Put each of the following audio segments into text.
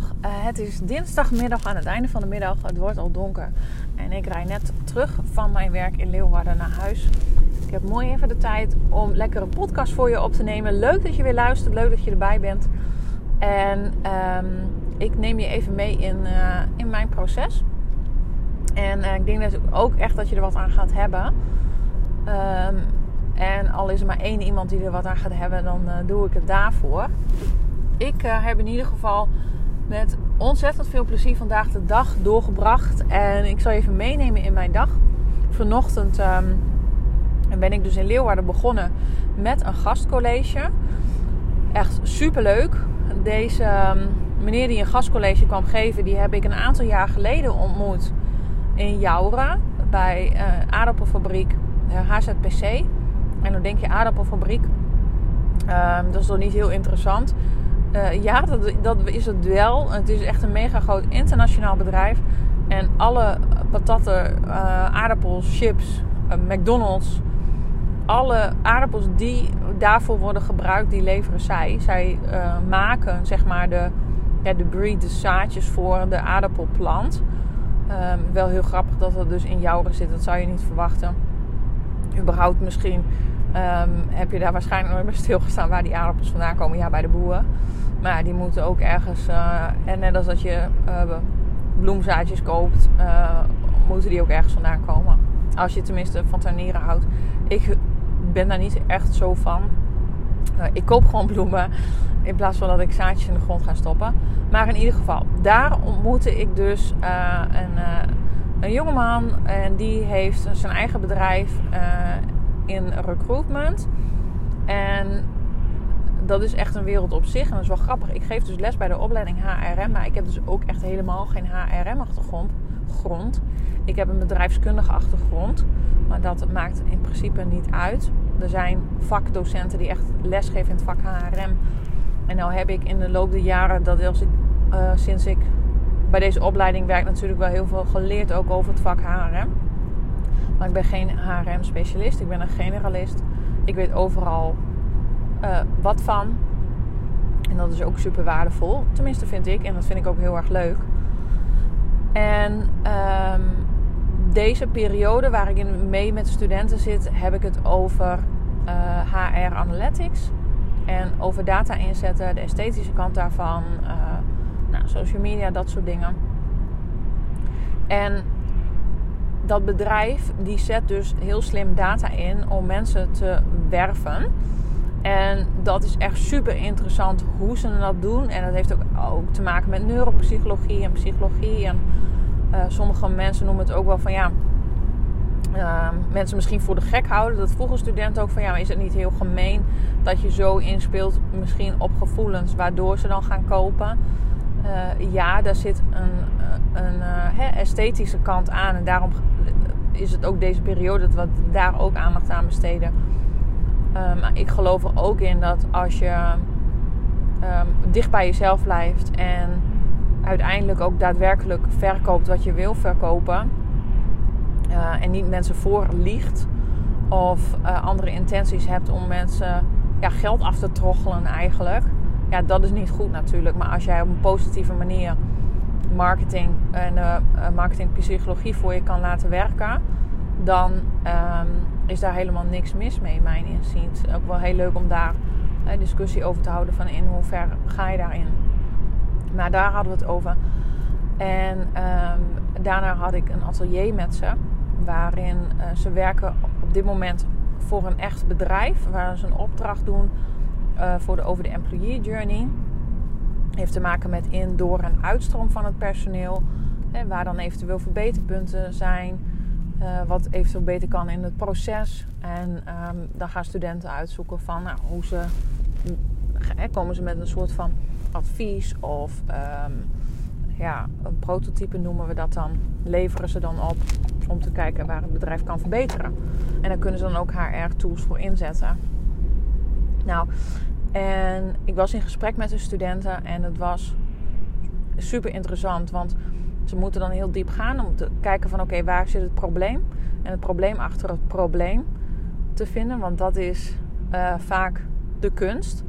Uh, het is dinsdagmiddag aan het einde van de middag. Het wordt al donker. En ik rij net terug van mijn werk in Leeuwarden naar huis. Ik heb mooi even de tijd om lekker een podcast voor je op te nemen. Leuk dat je weer luistert. Leuk dat je erbij bent. En um, ik neem je even mee in, uh, in mijn proces. En uh, ik denk dat ook echt dat je er wat aan gaat hebben. Um, en al is er maar één iemand die er wat aan gaat hebben, dan doe ik het daarvoor ik heb in ieder geval met ontzettend veel plezier vandaag de dag doorgebracht. En ik zal even meenemen in mijn dag. Vanochtend um, ben ik dus in Leeuwarden begonnen met een gastcollege. Echt super leuk. Deze um, meneer die een gastcollege kwam geven, die heb ik een aantal jaar geleden ontmoet in Joura bij uh, aardappelfabriek uh, eh, HZPC. En dan denk je aardappelfabriek. Um, dat is toch niet heel interessant. Uh, ja, dat, dat, is het wel. Het is echt een mega groot internationaal bedrijf. En alle patatten, uh, aardappels, chips, uh, McDonald's, alle aardappels die daarvoor worden gebruikt, die leveren zij. Zij maken zeg maar de, ja, de breed, de zaadjes voor de aardappelplant. Um, wel heel grappig dat dat dus in jouwen zit. Dat zou je niet verwachten. Überhaupt misschien um, heb je daar waarschijnlijk nooit bij stilgestaan waar die aardappels vandaan komen. Ja, bij de boeren. Maar die moeten ook ergens, uh, en net als dat je uh, bloemzaadjes koopt, uh, moeten die ook ergens vandaan komen. Als je tenminste van tuinieren houdt. Ik ben daar niet echt zo van. ik koop gewoon bloemen in plaats van dat ik zaadjes in de grond ga stoppen. Maar in ieder geval, daar ontmoette ik dus een, een jongeman. En die heeft zijn eigen bedrijf in recruitment. En dat is echt een wereld op zich. En dat is wel grappig. Ik geef dus les bij de opleiding HRM. Maar ik heb dus ook echt helemaal geen HRM-achtergrond. Grond. Ik heb een bedrijfskundige achtergrond. Maar dat maakt in principe niet uit. Er zijn vakdocenten die echt lesgeven in het vak HRM. En nou heb ik in de loop der jaren, dat als ik, uh, sinds ik bij deze opleiding werk, natuurlijk wel heel veel geleerd ook over het vak HRM. Maar ik ben geen HRM-specialist. Ik ben een generalist. Ik weet overal uh, wat van. En dat is ook super waardevol. Tenminste vind ik. En dat vind ik ook heel erg leuk. En um, deze periode waar ik in mee met studenten zit, heb ik het over uh, eh, HR Analytics. En over data inzetten, de esthetische kant daarvan. Uh, nou, social media, dat soort dingen. En dat bedrijf die zet dus heel slim data in om mensen te werven. En dat is echt super interessant hoe ze dat doen. En dat heeft ook, ook te maken met neuropsychologie en psychologie. En uh, sommige mensen noemen het ook wel van ja. Uh, mensen misschien voor de gek houden. Dat vroegen studenten ook van ja, maar is het niet heel gemeen dat je zo inspeelt misschien op gevoelens waardoor ze dan gaan kopen? Uh, ja, daar zit een, een uh, esthetische kant aan. En daarom is het ook deze periode dat we daar ook aandacht aan besteden. Um, ik geloof er ook in dat als je um, dicht bij jezelf blijft en uiteindelijk ook daadwerkelijk verkoopt wat je wil verkopen. Uh, en niet mensen voorliegt of uh, andere intenties hebt om mensen ja, geld af te troggelen eigenlijk. Ja, dat is niet goed natuurlijk. Maar als jij op een positieve manier marketing en uh, marketingpsychologie voor je kan laten werken, dan um, is daar helemaal niks mis mee, mijn inziens. Ook wel heel leuk om daar een discussie over te houden van in hoever ga je daarin. Maar daar hadden we het over. En um, daarna had ik een atelier met ze, waarin uh, ze werken op dit moment voor een echt bedrijf, waar ze een opdracht doen uh, voor de over de employee journey. Heeft te maken met in, door en uitstroom van het personeel. Hè, waar dan eventueel verbeterpunten zijn. Uh, wat eventueel beter kan in het proces. En um, dan gaan studenten uitzoeken van nou, hoe ze komen ze met een soort van advies of ehm, ja, een prototype noemen we dat dan. Leveren ze dan op om te kijken waar het bedrijf kan verbeteren. En daar kunnen ze dan ook HR-tools voor inzetten. Nou, en ik was in gesprek met de studenten en het was super interessant. Want ze moeten dan heel diep gaan om te kijken van oké, waar zit het probleem? En het probleem achter het probleem te vinden. Want dat is uh, vaak de kunst.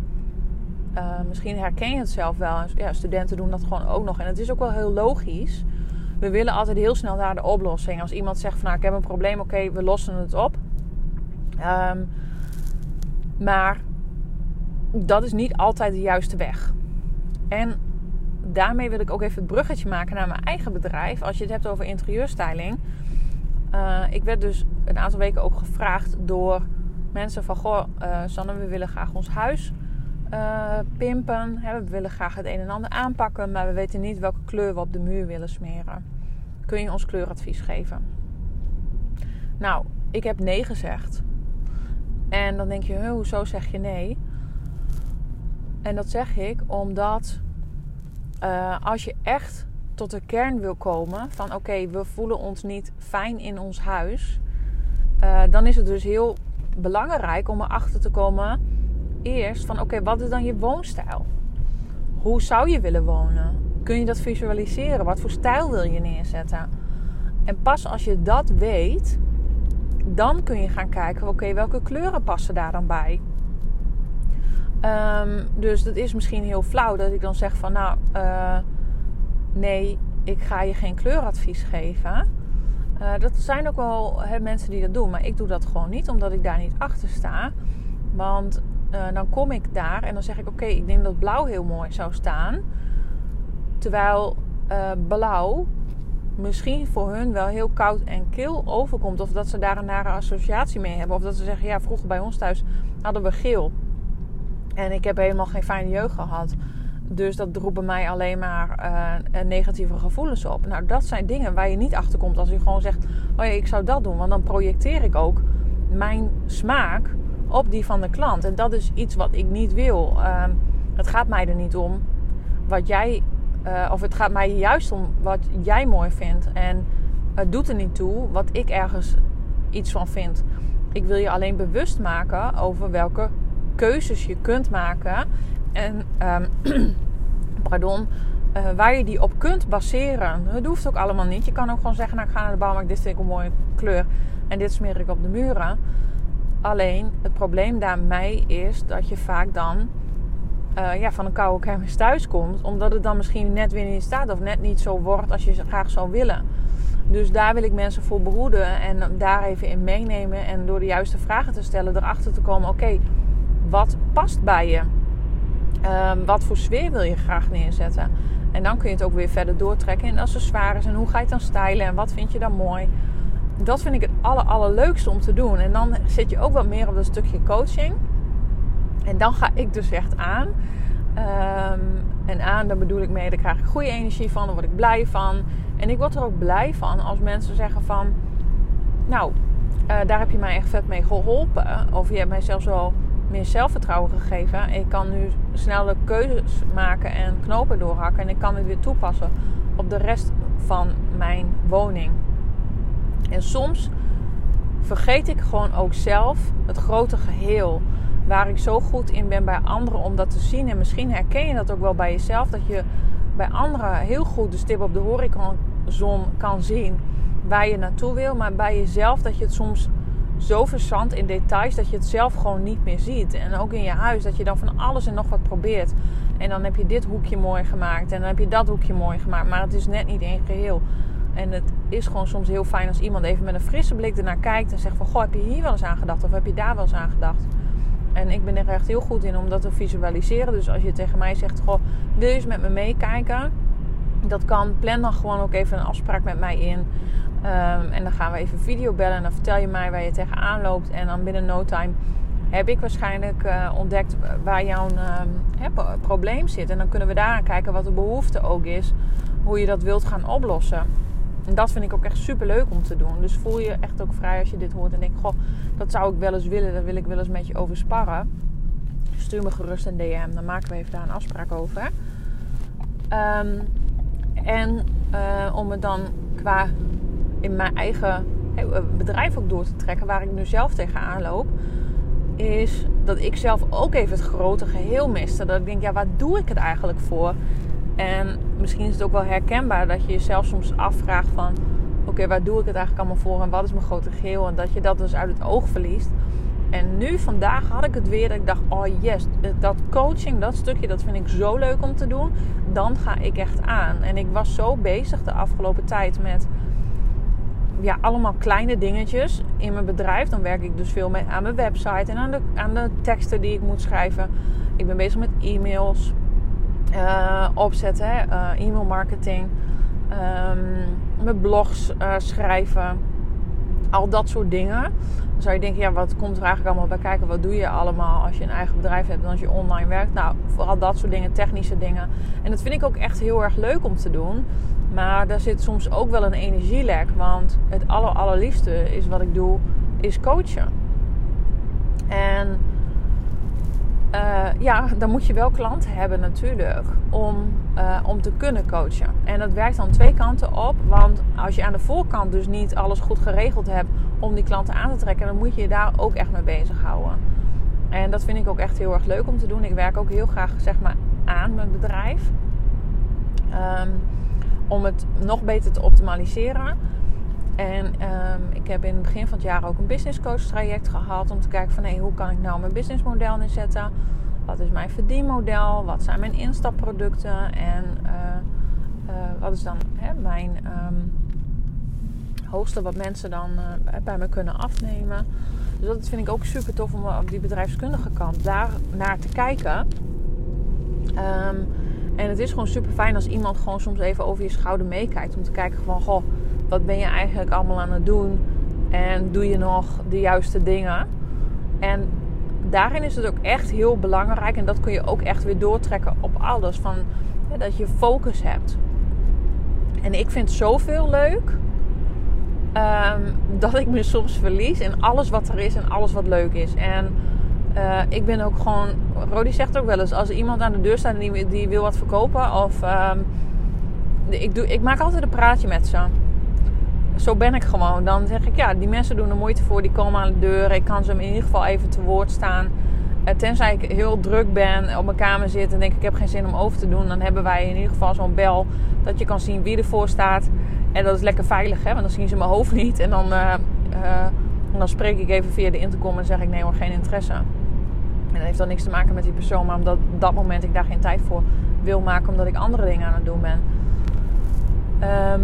Uh, misschien herken je het zelf wel. Ja, studenten doen dat gewoon ook nog. En het is ook wel heel logisch. We willen altijd heel snel naar de oplossing. Als iemand zegt van nou, ik heb een probleem, oké, we lossen het op. Um, maar dat is niet altijd de juiste weg. En daarmee wil ik ook even het bruggetje maken naar mijn eigen bedrijf. Als je het hebt over interieurstyling. Uh, ik werd dus een aantal weken ook gevraagd door mensen van... Goh, uh, Sanne, we willen graag ons huis uh, pimpen. Hè, we willen graag het een en ander aanpakken, maar we weten niet welke kleur we op de muur willen smeren. Kun je ons kleuradvies geven? Nou, ik heb nee gezegd. En dan denk je, hoezo zeg je nee? En dat zeg ik omdat uh, als je echt tot de kern wil komen van oké, we voelen ons niet fijn in ons huis, uh, dan is het dus heel belangrijk om erachter te komen eerst van oké, wat is dan je woonstijl? Hoe zou je willen wonen? Kun je dat visualiseren? Wat voor stijl wil je neerzetten? En pas als je dat weet, dan kun je gaan kijken, oké, welke kleuren passen daar dan bij? Um, dus dat is misschien heel flauw dat ik dan zeg van, nou, uh, nee, ik ga je geen kleuradvies geven. Uh, dat zijn ook wel mensen die dat doen, maar ik doe dat gewoon niet, omdat ik daar niet achter sta. Want uh, dan kom ik daar en dan zeg ik: Oké, ik denk dat blauw heel mooi zou staan. Terwijl blauw misschien voor hun wel heel koud en kil overkomt. Of dat ze daar een nare associatie mee hebben. Of dat ze zeggen: Ja, vroeger bij ons thuis hadden we geel. En ik heb helemaal geen fijne jeugd gehad. Dus dat droeg bij mij alleen maar uh, negatieve gevoelens op. Nou, dat zijn dingen waar je niet achter komt als je gewoon zegt: Oh ja, ik zou dat doen. Want dan projecteer ik ook mijn smaak op die van de klant. En dat is iets wat ik niet wil. Uh, het gaat mij er niet om wat jij, uh, of het gaat mij juist om wat jij mooi vindt. En het doet er niet toe wat ik ergens iets van vind. Ik wil je alleen bewust maken over welke keuzes je kunt maken. En um, pardon, uh, waar je die op kunt baseren. Het hoeft ook allemaal niet. Je kan ook gewoon zeggen: Nou, ik ga naar de bouwmarkt, dit vind ik een mooie kleur. En dit smeer ik op de muren. Alleen het probleem daarmee is dat je vaak dan uh, ja, van een koude kermis thuis komt. Omdat het dan misschien net weer niet staat of net niet zo wordt als je graag zou willen. Dus daar wil ik mensen voor behoeden en daar even in meenemen. En door de juiste vragen te stellen, erachter te komen: oké, wat past bij je? Um, wat voor sfeer wil je graag neerzetten? En dan kun je het ook weer verder doortrekken in accessoires. En hoe ga je het dan stylen? En wat vind je dan mooi? dat vind ik het aller, allerleukste om te doen. En dan zit je ook wat meer op dat stukje coaching. En dan ga ik dus echt aan. Um, en aan, daar bedoel ik mee, daar krijg ik goede energie van, daar word ik blij van. En ik word er ook blij van als mensen zeggen van... Nou, uh, daar heb je mij echt vet mee geholpen. Of je hebt mij zelfs wel meer zelfvertrouwen gegeven. Ik kan nu sneller keuzes maken en knopen doorhakken. En ik kan het weer toepassen op de rest van mijn woning. En soms vergeet ik gewoon ook zelf het grote geheel. Waar ik zo goed in ben bij anderen om dat te zien. En misschien herken je dat ook wel bij jezelf. Dat je bij anderen heel goed de stip op de horizon kan zien waar je naartoe wil. Maar bij jezelf dat je het soms zo verzandt in details dat je het zelf gewoon niet meer ziet. En ook in je huis dat je dan van alles en nog wat probeert. En dan heb je dit hoekje mooi gemaakt en dan heb je dat hoekje mooi gemaakt. Maar het is net niet één geheel. En het is gewoon soms heel fijn als iemand even met een frisse blik ernaar kijkt en zegt van... Goh, heb je hier wel eens aan gedacht? Of heb je daar wel eens aan gedacht? En ik ben er echt heel goed in om dat te visualiseren. Dus als je tegen mij zegt, goh, wil je eens met me meekijken? Dat kan. Plan dan gewoon ook even een afspraak met mij in. Um, en dan gaan we even video bellen. En dan vertel je mij waar je tegenaan loopt. En dan binnen no time heb ik waarschijnlijk uh, ontdekt waar jouw um, probleem zit. En dan kunnen we daaraan kijken wat de behoefte ook is. Hoe je dat wilt gaan oplossen. En dat vind ik ook echt super leuk om te doen. Dus voel je echt ook vrij als je dit hoort en denkt: Goh, dat zou ik wel eens willen, daar wil ik wel eens met je over sparren. stuur me gerust een DM. Dan maken we even daar een afspraak over. Ehm, en uh, om het dan qua in mijn eigen bedrijf ook door te trekken, waar ik nu zelf tegenaan loop, is dat ik zelf ook even het grote geheel miste. Dat ik denk, ja, waar doe ik het eigenlijk voor? En misschien is het ook wel herkenbaar dat je jezelf soms afvraagt van... Oké, waar doe ik het eigenlijk allemaal voor en wat is mijn grote geheel? En dat je dat dus uit het oog verliest. En nu, vandaag, had ik het weer dat ik dacht... Oh yes, dat coaching, dat stukje, dat vind ik zo leuk om te doen. Dan ga ik echt aan. En ik was zo bezig de afgelopen tijd met ja, allemaal kleine dingetjes in mijn bedrijf. Dan werk ik dus veel mee aan mijn website en aan de, aan de teksten die ik moet schrijven. Ik ben bezig met e-mails uh, opzetten, uh, e-mail marketing, um, mijn blogs uh, schrijven, al dat soort dingen. Dan zou je denken, ja, wat komt er eigenlijk allemaal bij kijken? Wat doe je allemaal als je een eigen bedrijf hebt en als je online werkt? Nou, vooral dat soort dingen, technische dingen. En dat vind ik ook echt heel erg leuk om te doen. Maar daar zit soms ook wel een energielek. Want het aller, allerliefste is wat ik doe, is coachen. En uh, ja, dan moet je wel klanten hebben natuurlijk om, uh, om te kunnen coachen. En dat werkt dan twee kanten op. Want als je aan de voorkant dus niet alles goed geregeld hebt om die klanten aan te trekken, dan moet je je daar ook echt mee bezighouden. En dat vind ik ook echt heel erg leuk om te doen. Ik werk ook heel graag zeg maar aan mijn bedrijf. Um, om het nog beter te optimaliseren. En um, ik heb in het begin van het jaar ook een business coach traject gehad om te kijken van hey, hoe kan ik nou mijn businessmodel inzetten? Wat is mijn verdienmodel? Wat zijn mijn instapproducten? En uh, uh, wat is dan hè, mijn um, hoogste wat mensen dan uh, bij me kunnen afnemen? Dus dat vind ik ook super tof om op die bedrijfskundige kant daar naar te kijken. Um, en het is gewoon super fijn als iemand gewoon soms even over je schouder meekijkt. Om te kijken van, goh, wat ben je eigenlijk allemaal aan het doen? En doe je nog de juiste dingen? En daarin is het ook echt heel belangrijk. En dat kun je ook echt weer doortrekken op alles. Van, dat je focus hebt. En ik vind zoveel leuk. Um, dat ik me soms verlies in alles wat er is en alles wat leuk is. En uh, ik ben ook gewoon, Rodi zegt ook wel eens, als iemand aan de deur staat die, die wil wat verkopen, of um, ik, doe, ik maak altijd een praatje met ze. Zo ben ik gewoon. Dan zeg ik, ja, die mensen doen er moeite voor, die komen aan de deur. Ik kan ze in ieder geval even te woord staan. Uh, tenzij ik heel druk ben, op mijn kamer zit en denk ik heb geen zin om over te doen, dan hebben wij in ieder geval zo'n bel dat je kan zien wie ervoor staat. En dat is lekker veilig, hè? want dan zien ze mijn hoofd niet. En dan, uh, dan spreek ik even via de intercom en zeg ik nee hoor, geen interesse. En dat heeft dan niks te maken met die persoon, maar omdat op dat moment ik daar geen tijd voor wil maken, omdat ik andere dingen aan het doen ben. Um,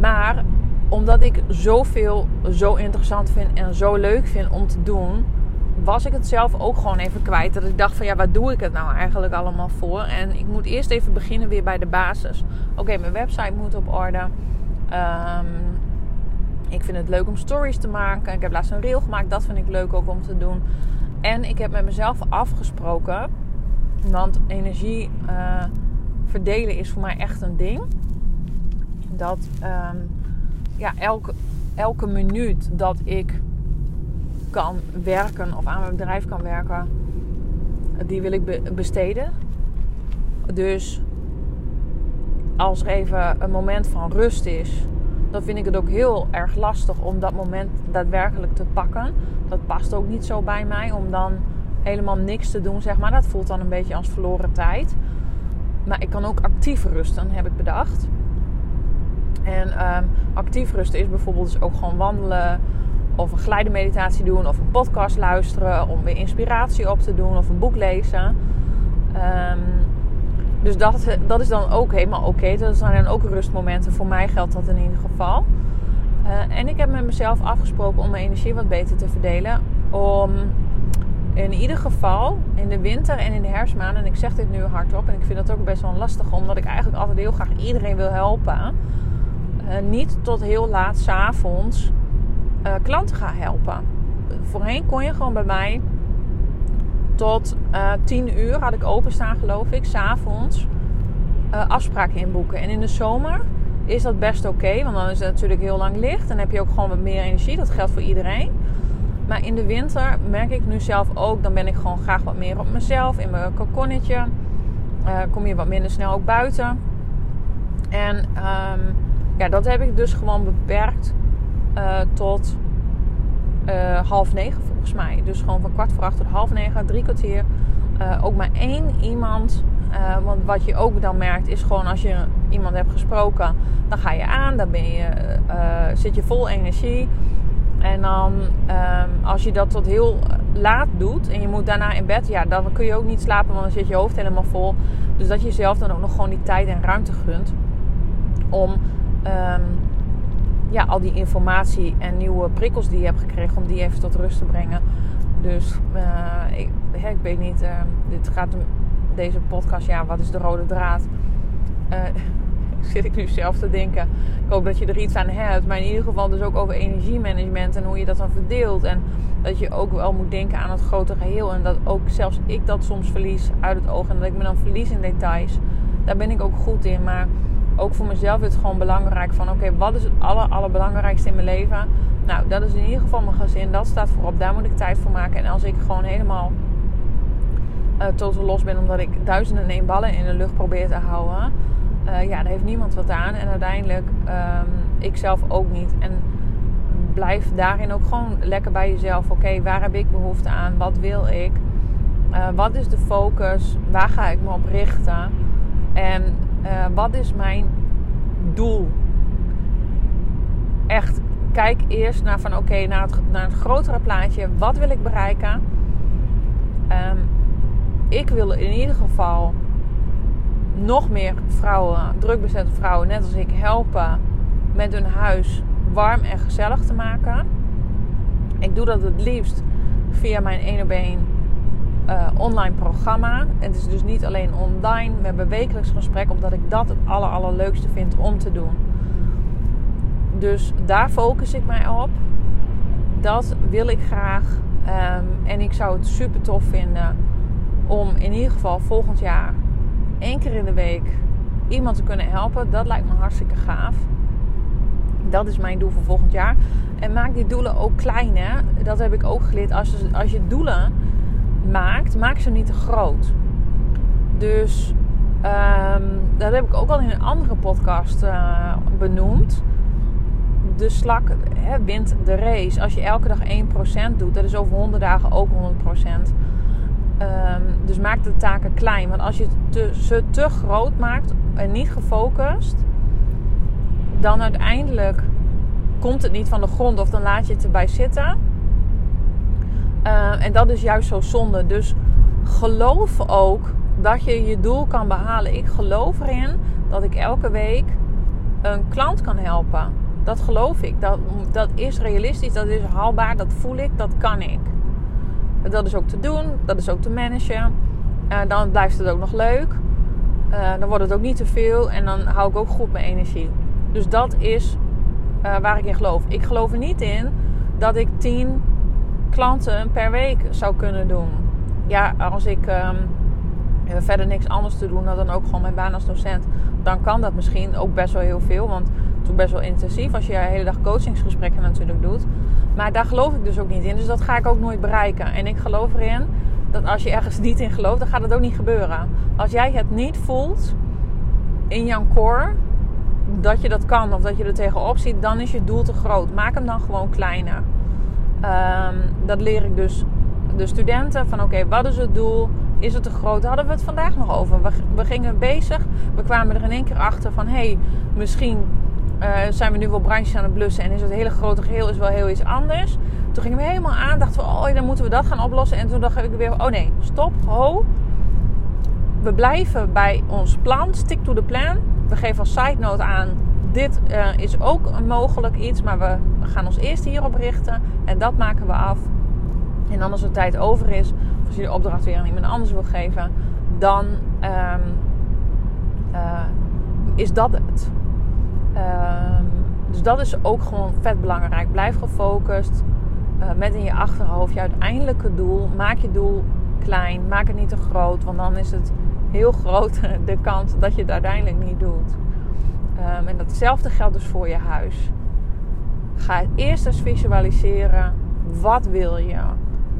maar omdat ik zoveel zo interessant vind en zo leuk vind om te doen, was ik het zelf ook gewoon even kwijt. Dat ik dacht van ja, waar doe ik het nou eigenlijk allemaal voor? En ik moet eerst even beginnen weer bij de basis. Oké, mijn website moet op orde. Um, ik vind het leuk om stories te maken. Ik heb laatst een reel gemaakt. Dat vind ik leuk ook om te doen. En ik heb met mezelf afgesproken, want energie uh, verdelen is voor mij echt een ding. Dat um, ja, elke, minuut dat ik kan werken of aan mijn bedrijf kan werken, die wil ik besteden. Dus als er even een moment van rust is, dan vind ik het ook heel erg lastig om dat moment daadwerkelijk te pakken. Dat past ook niet zo bij mij om dan helemaal niks te doen, zeg maar. Dat voelt dan een beetje als verloren tijd. Maar ik kan ook actief rusten, heb ik bedacht. En um, actief rusten is bijvoorbeeld dus ook gewoon wandelen, of een geleidemeditatie doen, of een podcast luisteren, om weer inspiratie op te doen, of een boek lezen. Um, dus dat, dat is dan ook helemaal oké. Dat zijn dan ook rustmomenten. Voor mij geldt dat in ieder geval. Uh, en ik heb met mezelf afgesproken om mijn energie wat beter te verdelen. Om in ieder geval in de winter en in de herfstmaanden, en ik zeg dit nu hardop, en ik vind dat ook best wel lastig, omdat ik eigenlijk altijd heel graag iedereen wil helpen. Uh, niet tot heel laat s'avonds uh, klanten gaan helpen. Voorheen kon je gewoon bij mij tot eh, 10 uur had ik openstaan, geloof ik, s'avonds uh, afspraken inboeken. En in de zomer is dat best oké, want dan is het natuurlijk heel lang licht. En heb je ook gewoon wat meer energie. Dat geldt voor iedereen. Maar in de winter merk ik nu zelf ook, dan ben ik gewoon graag wat meer op mezelf, in mijn kokonnetje. Kom je wat minder snel ook buiten. En um, ja, dat heb ik dus gewoon beperkt uh, tot uh, half negen volgens mij. Dus gewoon van kwart voor acht tot half negen, drie kwartier. ook maar één iemand. want wat je ook dan merkt is gewoon als je iemand hebt gesproken, dan ga je aan, dan ben je, zit je vol energie. En dan um, als je dat tot heel laat doet en je moet daarna in bed, ja, dan kun je ook niet slapen, want dan zit je hoofd helemaal vol. Dus dat je jezelf dan ook nog gewoon die tijd en ruimte gunt om um, ja, al die informatie en nieuwe prikkels die je hebt gekregen, om die even tot rust te brengen. Dus uh, ik, ik, weet niet, uh, dit gaat deze podcast, ja, wat is de rode draad? Uh, zit ik nu zelf te denken. Ik hoop dat je er iets aan hebt. Maar in ieder geval dus ook over energiemanagement en hoe je dat dan verdeelt. En dat je ook wel moet denken aan het grote geheel. En dat ook zelfs ik dat soms verlies uit het oog. En dat ik me dan verlies in details. Daar ben ik ook goed in. Maar ook voor mezelf is het gewoon belangrijk van... Oké, wat is het aller, allerbelangrijkste in mijn leven? Nou, dat is in ieder geval mijn gezin. Dat staat voorop. Daar moet ik tijd voor maken. En als ik gewoon helemaal... Uh, totaal los ben omdat ik duizenden en één ballen in de lucht probeer te houden uh, ja, daar heeft niemand wat aan. En uiteindelijk um, ik zelf ook niet. En blijf daarin ook gewoon lekker bij jezelf. Oké, waar heb ik behoefte aan? Wat wil ik? Uh, wat is de focus? Waar ga ik me op richten? En uh, wat is mijn doel? Echt, kijk eerst naar van oké, naar, het, naar grotere plaatje. Wat wil ik bereiken? Um, ik wil in ieder geval nog meer vrouwen, drukbezette vrouwen, net als ik, helpen met hun huis warm en gezellig te maken. Ik doe dat het liefst via mijn 1 op 1 uh, online programma. Het is dus niet alleen online. We hebben wekelijks gesprek, omdat ik dat het aller, allerleukste vind om te doen. Dus daar focus ik mij op. Dat wil ik graag. Um, en ik zou het super tof vinden om in ieder geval volgend jaar één keer in de week iemand te kunnen helpen, dat lijkt me hartstikke gaaf. Dat is mijn doel voor volgend jaar. En maak die doelen ook klein. Hè? Dat heb ik ook geleerd. Als als je doelen maak ze niet te groot. Dus um, dat heb ik ook al in een andere podcast uh, benoemd. De slak wint de race. Als je elke dag 1% doet, dat is over 100 dagen ook 100%. Um, dus maak de taken klein. Want als je ze te groot maakt en niet gefocust, dan uiteindelijk komt het niet van de grond of dan laat je het erbij zitten. Uh, en dat is juist zo zonde. Dus geloof ook dat je je doel kan behalen. Ik geloof erin dat ik elke week een klant kan helpen. Dat geloof ik. Dat, dat is realistisch, dat is haalbaar, dat voel ik, dat kan ik. Dat is ook te doen, dat is ook te managen. Uh, dan blijft het ook nog leuk. Uh, dan wordt het ook niet te veel en dan hou ik ook goed mijn energie. Dus dat is waar ik in geloof. Ik geloof er niet in dat ik 10 klanten per week zou kunnen doen. Ja, als ik um, verder niks anders te doen dan ook gewoon mijn baan als docent, dan kan dat misschien ook best wel heel veel. Want het is best wel intensief als je de hele dag coachingsgesprekken natuurlijk doet. Maar daar geloof ik dus ook niet in. Dus dat ga ik ook nooit bereiken. En ik geloof erin dat als je ergens niet in gelooft, dan gaat het ook niet gebeuren. Als jij het niet voelt in jouw core dat je dat kan of dat je er tegenop ziet, dan is je doel te groot. Maak hem dan gewoon kleiner. Um, dat leer ik dus de studenten van oké, wat is het doel? Is het te groot? Hadden we het vandaag nog over. We, we gingen bezig. We kwamen er in één keer achter van hé, hey, misschien uh, zijn we nu wel brandjes aan het blussen en is het hele grote geheel is wel heel iets anders. Toen gingen we helemaal aan, dachten we, oh dan moeten we dat gaan oplossen. En toen dacht ik weer, oh nee, stop, ho. We blijven bij ons plan, stick to the plan. We geven als side note aan, dit uh, is ook een mogelijk iets, maar we gaan ons eerst hierop richten en dat maken we af. En dan als er tijd over is, of als je de opdracht weer aan iemand anders wil geven, dan um, uh, is dat het. Ehm, dus dat is ook gewoon vet belangrijk. Blijf gefocust. Uh, met in je achterhoofd je uiteindelijke doel. Maak je doel klein. Maak het niet te groot. Want dan is het heel groot de kans dat je het uiteindelijk niet doet. Um, en datzelfde geldt dus voor je huis. Ga eerst eens visualiseren Wat wil je?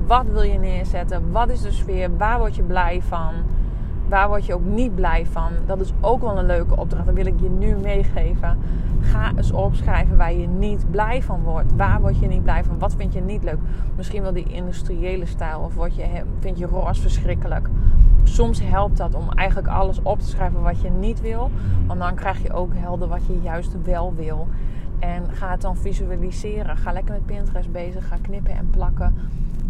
Wat wil je neerzetten? Wat is de sfeer? Waar word je blij van? Waar word je ook niet blij van? Dat is ook wel een leuke opdracht. Dat wil ik je nu meegeven. Ga eens opschrijven waar je niet blij van wordt. Waar word je niet blij van? Wat vind je niet leuk? Misschien wel die industriële stijl. Of je, vind je roos verschrikkelijk? Soms helpt dat om eigenlijk alles op te schrijven wat je niet wil. Want dan krijg je ook helder wat je juist wel wil. En ga het dan visualiseren. Ga lekker met Pinterest bezig. Ga knippen en plakken.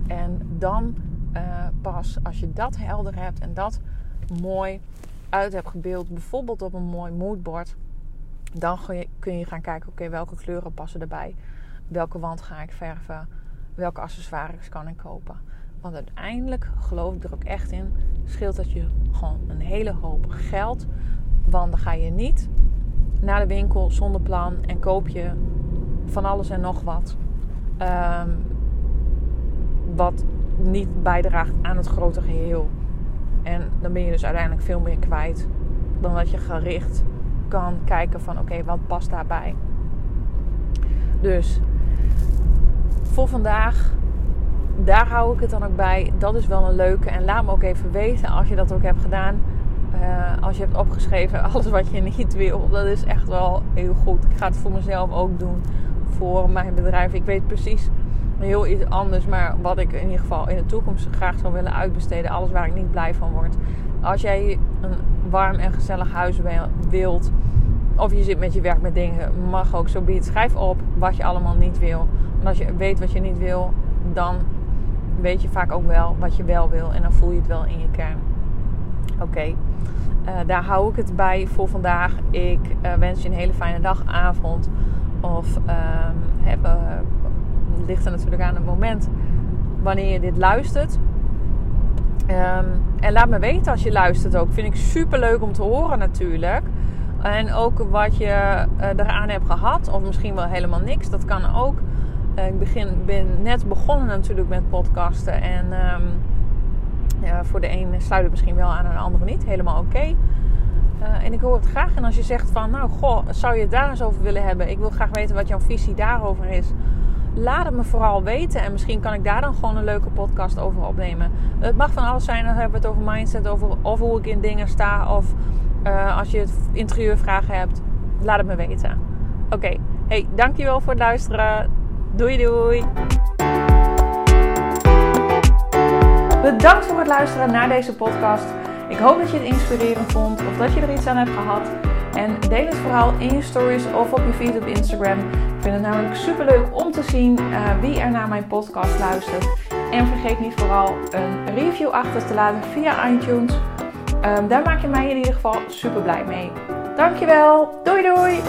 En dan uh, pas als je dat helder hebt en dat mooi uit hebt gebeeld, bijvoorbeeld op een mooi moodboard, dan kun je gaan kijken: oké, welke kleuren passen erbij? Welke wand ga ik verven? Welke accessoires kan ik kopen? Want uiteindelijk geloof ik er ook echt in, scheelt dat je gewoon een hele hoop geld. Want dan ga je niet naar de winkel zonder plan en koop je van alles en nog wat. Um, wat niet bijdraagt aan het grote geheel. En dan ben je dus uiteindelijk veel meer kwijt dan dat je gericht kan kijken van oké, wat past daarbij. Dus voor vandaag, daar hou ik het dan ook bij. Dat is wel een leuke. En laat me ook even weten als je dat ook hebt gedaan. Uh, als je hebt opgeschreven alles wat je niet wil. Dat is echt wel heel goed. Ik ga het voor mezelf ook doen. Voor mijn bedrijf. Ik weet precies heel iets anders. Maar wat ik in ieder geval in de toekomst graag zou willen uitbesteden. Alles waar ik niet blij van word. Als jij een warm en gezellig huis wilt. Of je zit met je werk met dingen. Mag ook zo biedt. Schrijf op wat je allemaal niet wil. En als je weet wat je niet wil. Dan weet je vaak ook wel wat je wel wil. En dan voel je het wel in je kern. Oké. Eh, daar hou ik het bij voor vandaag. Ik uh, wens je een hele fijne dag, avond. Of uh, heb, ligt er natuurlijk aan het moment wanneer je dit luistert. Ehm, en laat me weten als je luistert ook. Vind ik super leuk om te horen natuurlijk. En ook wat je eraan hebt gehad. Of misschien wel helemaal niks. Dat kan ook. Uh, ik begin, ben net begonnen natuurlijk met podcasten. En um, ja, voor de een sluit het misschien wel aan en de andere niet. Helemaal oké. Uh, en ik hoor het graag. En als je zegt van, nou goh, zou je het daar eens over willen hebben? Ik wil graag weten wat jouw visie daarover is laat het me vooral weten. En misschien kan ik daar dan gewoon een leuke podcast over opnemen. Het mag van alles zijn. Dan hebben we het over mindset, over of hoe ik in dingen sta. Of uh, als je het interieurvragen hebt, laat het me weten. Oké, hey, dankjewel voor het luisteren. Doei doei. Bedankt voor het luisteren naar deze podcast. Ik hoop dat je het inspirerend vond of dat je er iets aan hebt gehad. En deel het vooral in je stories of op je feed op Instagram. Ik vind het namelijk super leuk om te zien uh, wie er naar mijn podcast luistert. En vergeet niet vooral een review achter te laten via iTunes. Um, daar maak je mij in ieder geval super blij mee. Dankjewel. Doei doei.